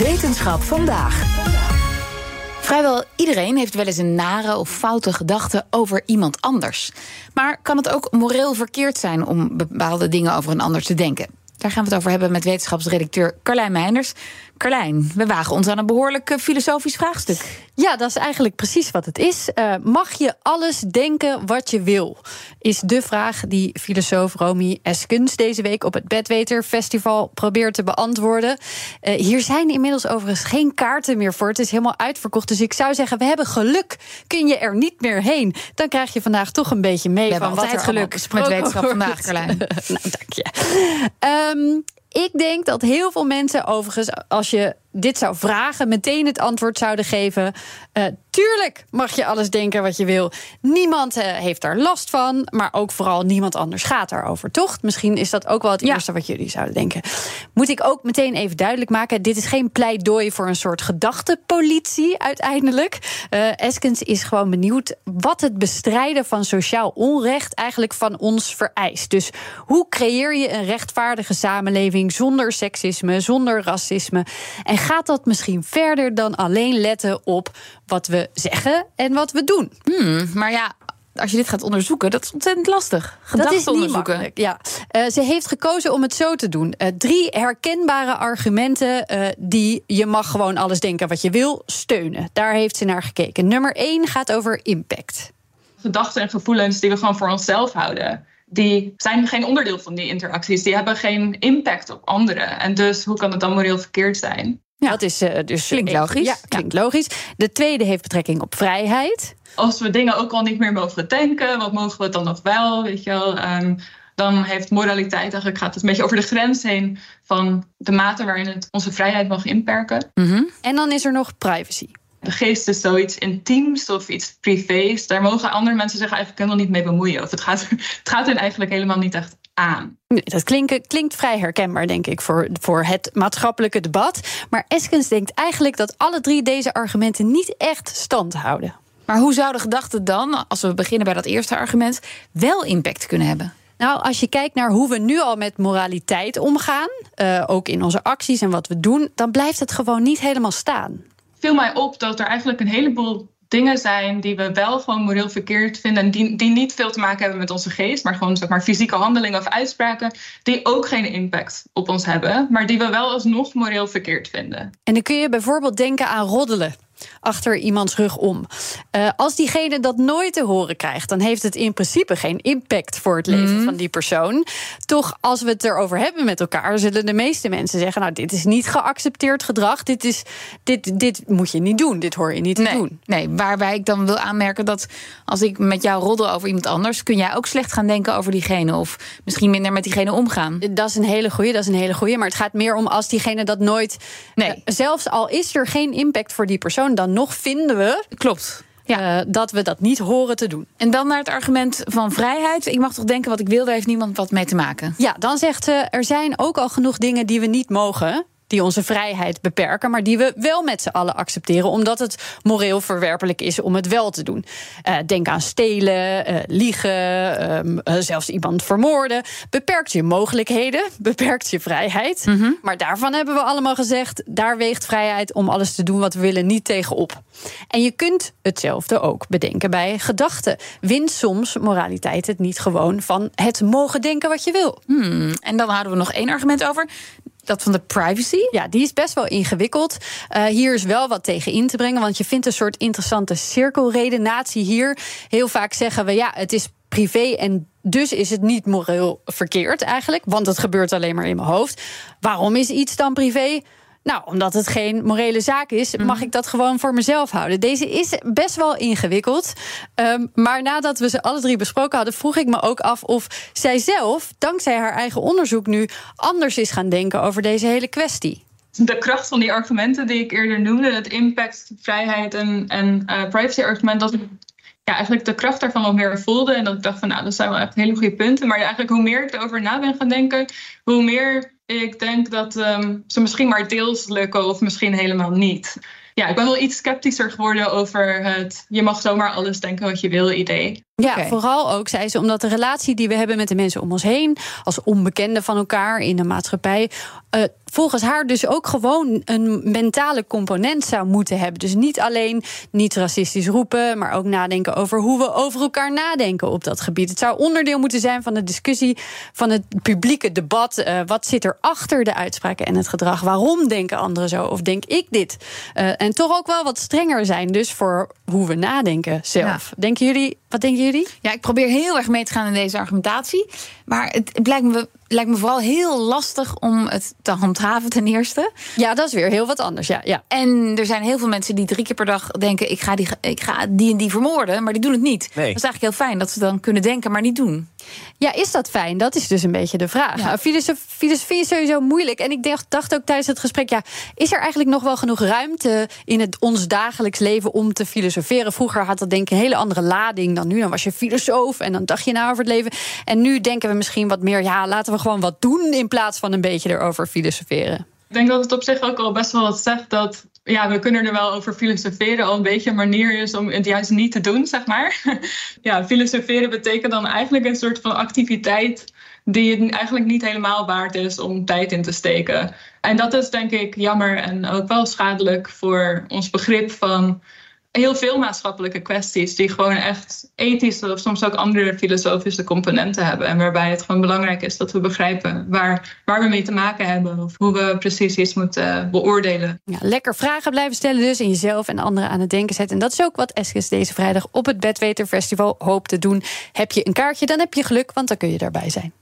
Wetenschap vandaag. Vrijwel iedereen heeft wel eens een nare of foute gedachte over iemand anders. Maar kan het ook moreel verkeerd zijn om bepaalde dingen over een ander te denken? Daar gaan we het over hebben met wetenschapsredacteur Carlijn Meinders. Carlijn, we wagen ons aan een behoorlijk filosofisch vraagstuk. Ja, dat is eigenlijk precies wat het is. Uh, mag je alles denken wat je wil? Is de vraag die filosoof Romy Eskens deze week op het Bedweter Festival probeert te beantwoorden. Uh, hier zijn inmiddels overigens geen kaarten meer voor. Het is helemaal uitverkocht. Dus ik zou zeggen, we hebben geluk. Kun je er niet meer heen? Dan krijg je vandaag toch een beetje mee we van wat er geluk met wetenschap vandaag, Carlijn. nou, dank je. Um, ik denk dat heel veel mensen, overigens, als je dit zou vragen, meteen het antwoord zouden geven. Uh, tuurlijk mag je alles denken wat je wil. Niemand uh, heeft daar last van, maar ook vooral niemand anders gaat daarover, toch? Misschien is dat ook wel het ja. eerste wat jullie zouden denken. Moet ik ook meteen even duidelijk maken: dit is geen pleidooi voor een soort gedachtepolitie uiteindelijk. Uh, Eskens is gewoon benieuwd wat het bestrijden van sociaal onrecht eigenlijk van ons vereist. Dus hoe creëer je een rechtvaardige samenleving zonder seksisme, zonder racisme? En gaat dat misschien verder dan alleen letten op wat we zeggen en wat we doen? Hmm, maar ja, als je dit gaat onderzoeken, dat is ontzettend lastig. Dat is niet makkelijk. Ja. Uh, ze heeft gekozen om het zo te doen. Uh, drie herkenbare argumenten uh, die je mag gewoon alles denken wat je wil steunen. Daar heeft ze naar gekeken. Nummer één gaat over impact. Gedachten en gevoelens die we gewoon voor onszelf houden die zijn geen onderdeel van die interacties. Die hebben geen impact op anderen. En dus hoe kan het dan moreel verkeerd zijn? Ja, dat is uh, dus klinkt logisch. Ja, klinkt logisch. De tweede heeft betrekking op vrijheid. Als we dingen ook al niet meer mogen denken, wat mogen we dan nog wel? Weet je wel? Um, dan heeft moraliteit eigenlijk gaat het een beetje over de grens heen van de mate waarin het onze vrijheid mag inperken. Mm -hmm. En dan is er nog privacy. De geest is zoiets intiems of iets privés. Daar mogen andere mensen zich eigenlijk helemaal niet mee bemoeien. Of het gaat, het gaat hen eigenlijk helemaal niet echt aan. Dat klinkt, klinkt vrij herkenbaar, denk ik, voor, voor het maatschappelijke debat. Maar Eskens denkt eigenlijk dat alle drie deze argumenten niet echt stand houden. Maar hoe zou de gedachte dan, als we beginnen bij dat eerste argument, wel impact kunnen hebben? Nou, als je kijkt naar hoe we nu al met moraliteit omgaan, uh, ook in onze acties en wat we doen, dan blijft het gewoon niet helemaal staan. Viel mij op dat er eigenlijk een heleboel dingen zijn die we wel gewoon moreel verkeerd vinden. En die, die niet veel te maken hebben met onze geest, maar gewoon zeg maar, fysieke handelingen of uitspraken. die ook geen impact op ons hebben, maar die we wel alsnog moreel verkeerd vinden. En dan kun je bijvoorbeeld denken aan roddelen achter iemands rug om. Uh, als diegene dat nooit te horen krijgt, dan heeft het in principe geen impact voor het leven mm. van die persoon. Toch, als we het erover hebben met elkaar, zullen de meeste mensen zeggen: Nou, dit is niet geaccepteerd gedrag. Dit, is, dit, dit moet je niet doen. Dit hoor je niet te nee, doen. Nee, waarbij ik dan wil aanmerken dat als ik met jou roddel over iemand anders, kun jij ook slecht gaan denken over diegene. Of misschien minder met diegene omgaan. Dat is een hele goeie, dat is een hele goeie. Maar het gaat meer om als diegene dat nooit. Nee. Uh, zelfs al is er geen impact voor die persoon dan nog vinden we. Klopt. Ja. Uh, dat we dat niet horen te doen. En dan naar het argument van vrijheid. Ik mag toch denken wat ik wil, daar heeft niemand wat mee te maken. Ja, dan zegt ze: er zijn ook al genoeg dingen die we niet mogen die onze vrijheid beperken, maar die we wel met z'n allen accepteren, omdat het moreel verwerpelijk is om het wel te doen. Uh, denk aan stelen, uh, liegen, um, uh, zelfs iemand vermoorden. Beperkt je mogelijkheden, beperkt je vrijheid. Mm -hmm. Maar daarvan hebben we allemaal gezegd, daar weegt vrijheid om alles te doen wat we willen niet tegenop. En je kunt hetzelfde ook bedenken bij gedachten. Wint soms moraliteit het niet gewoon van het mogen denken wat je wil. Hmm. En dan houden we nog één argument over dat van de privacy? Ja, die is best wel ingewikkeld. Uh, hier is wel wat tegen in te brengen, want je vindt een soort interessante cirkelredenatie hier. Heel vaak zeggen we ja, het is privé en dus is het niet moreel verkeerd eigenlijk, want het gebeurt alleen maar in mijn hoofd. Waarom is iets dan privé? Nou, omdat het geen morele zaak is, mag mm. ik dat gewoon voor mezelf houden. Deze is best wel ingewikkeld. Um, maar nadat we ze alle drie besproken hadden, vroeg ik me ook af of zij zelf, dankzij haar eigen onderzoek nu, anders is gaan denken over deze hele kwestie. De kracht van die argumenten die ik eerder noemde, het impact, vrijheid en, en uh, privacy-argument, dat ik ja, eigenlijk de kracht daarvan wat meer voelde. En dat ik dacht van, nou, dat zijn wel echt hele goede punten. Maar eigenlijk hoe meer ik erover na ben gaan denken, hoe meer ik denk dat um, ze misschien maar deels lukken of misschien helemaal niet. Ja, ik ben wel iets sceptischer geworden over het je mag zomaar alles denken wat je wil idee. Ja, vooral ook, zei ze, omdat de relatie die we hebben met de mensen om ons heen, als onbekenden van elkaar in de maatschappij, uh, volgens haar dus ook gewoon een mentale component zou moeten hebben. Dus niet alleen niet racistisch roepen, maar ook nadenken over hoe we over elkaar nadenken op dat gebied. Het zou onderdeel moeten zijn van de discussie, van het publieke debat. Uh, wat zit er achter de uitspraken en het gedrag? Waarom denken anderen zo? Of denk ik dit? Uh, en toch ook wel wat strenger zijn, dus voor hoe we nadenken zelf. Denken jullie, wat denken jullie? Ja, ik probeer heel erg mee te gaan in deze argumentatie. Maar het, het lijkt me lijkt me vooral heel lastig om het te handhaven ten eerste. Ja, dat is weer heel wat anders. Ja, ja. En er zijn heel veel mensen die drie keer per dag denken: ik ga die, ik ga die en die vermoorden, maar die doen het niet. Nee. Dat is eigenlijk heel fijn dat ze dan kunnen denken, maar niet doen. Ja, is dat fijn? Dat is dus een beetje de vraag. Ja. Filosofie, is sowieso moeilijk. En ik dacht, dacht ook tijdens het gesprek: ja, is er eigenlijk nog wel genoeg ruimte in het, ons dagelijks leven om te filosoferen? Vroeger had dat denk ik een hele andere lading dan nu. Dan was je filosoof en dan dacht je na over het leven. En nu denken we misschien wat meer: ja, laten we gewoon wat doen in plaats van een beetje erover filosoferen. Ik denk dat het op zich ook al best wel wat zegt dat ja, we kunnen er wel over filosoferen al een beetje een manier is om het juist niet te doen, zeg maar. ja, filosoferen betekent dan eigenlijk een soort van activiteit die het eigenlijk niet helemaal waard is om tijd in te steken. En dat is denk ik jammer en ook wel schadelijk voor ons begrip van heel veel maatschappelijke kwesties die gewoon echt ethische of soms ook andere filosofische componenten hebben. En waarbij het gewoon belangrijk is dat we begrijpen waar, waar we mee te maken hebben of hoe we precies iets moeten beoordelen. Ja, lekker vragen blijven stellen dus en jezelf en anderen aan het denken zetten. En dat is ook wat Eskes deze vrijdag op het Bedweter Festival hoopt te doen. Heb je een kaartje, dan heb je geluk, want dan kun je daarbij zijn.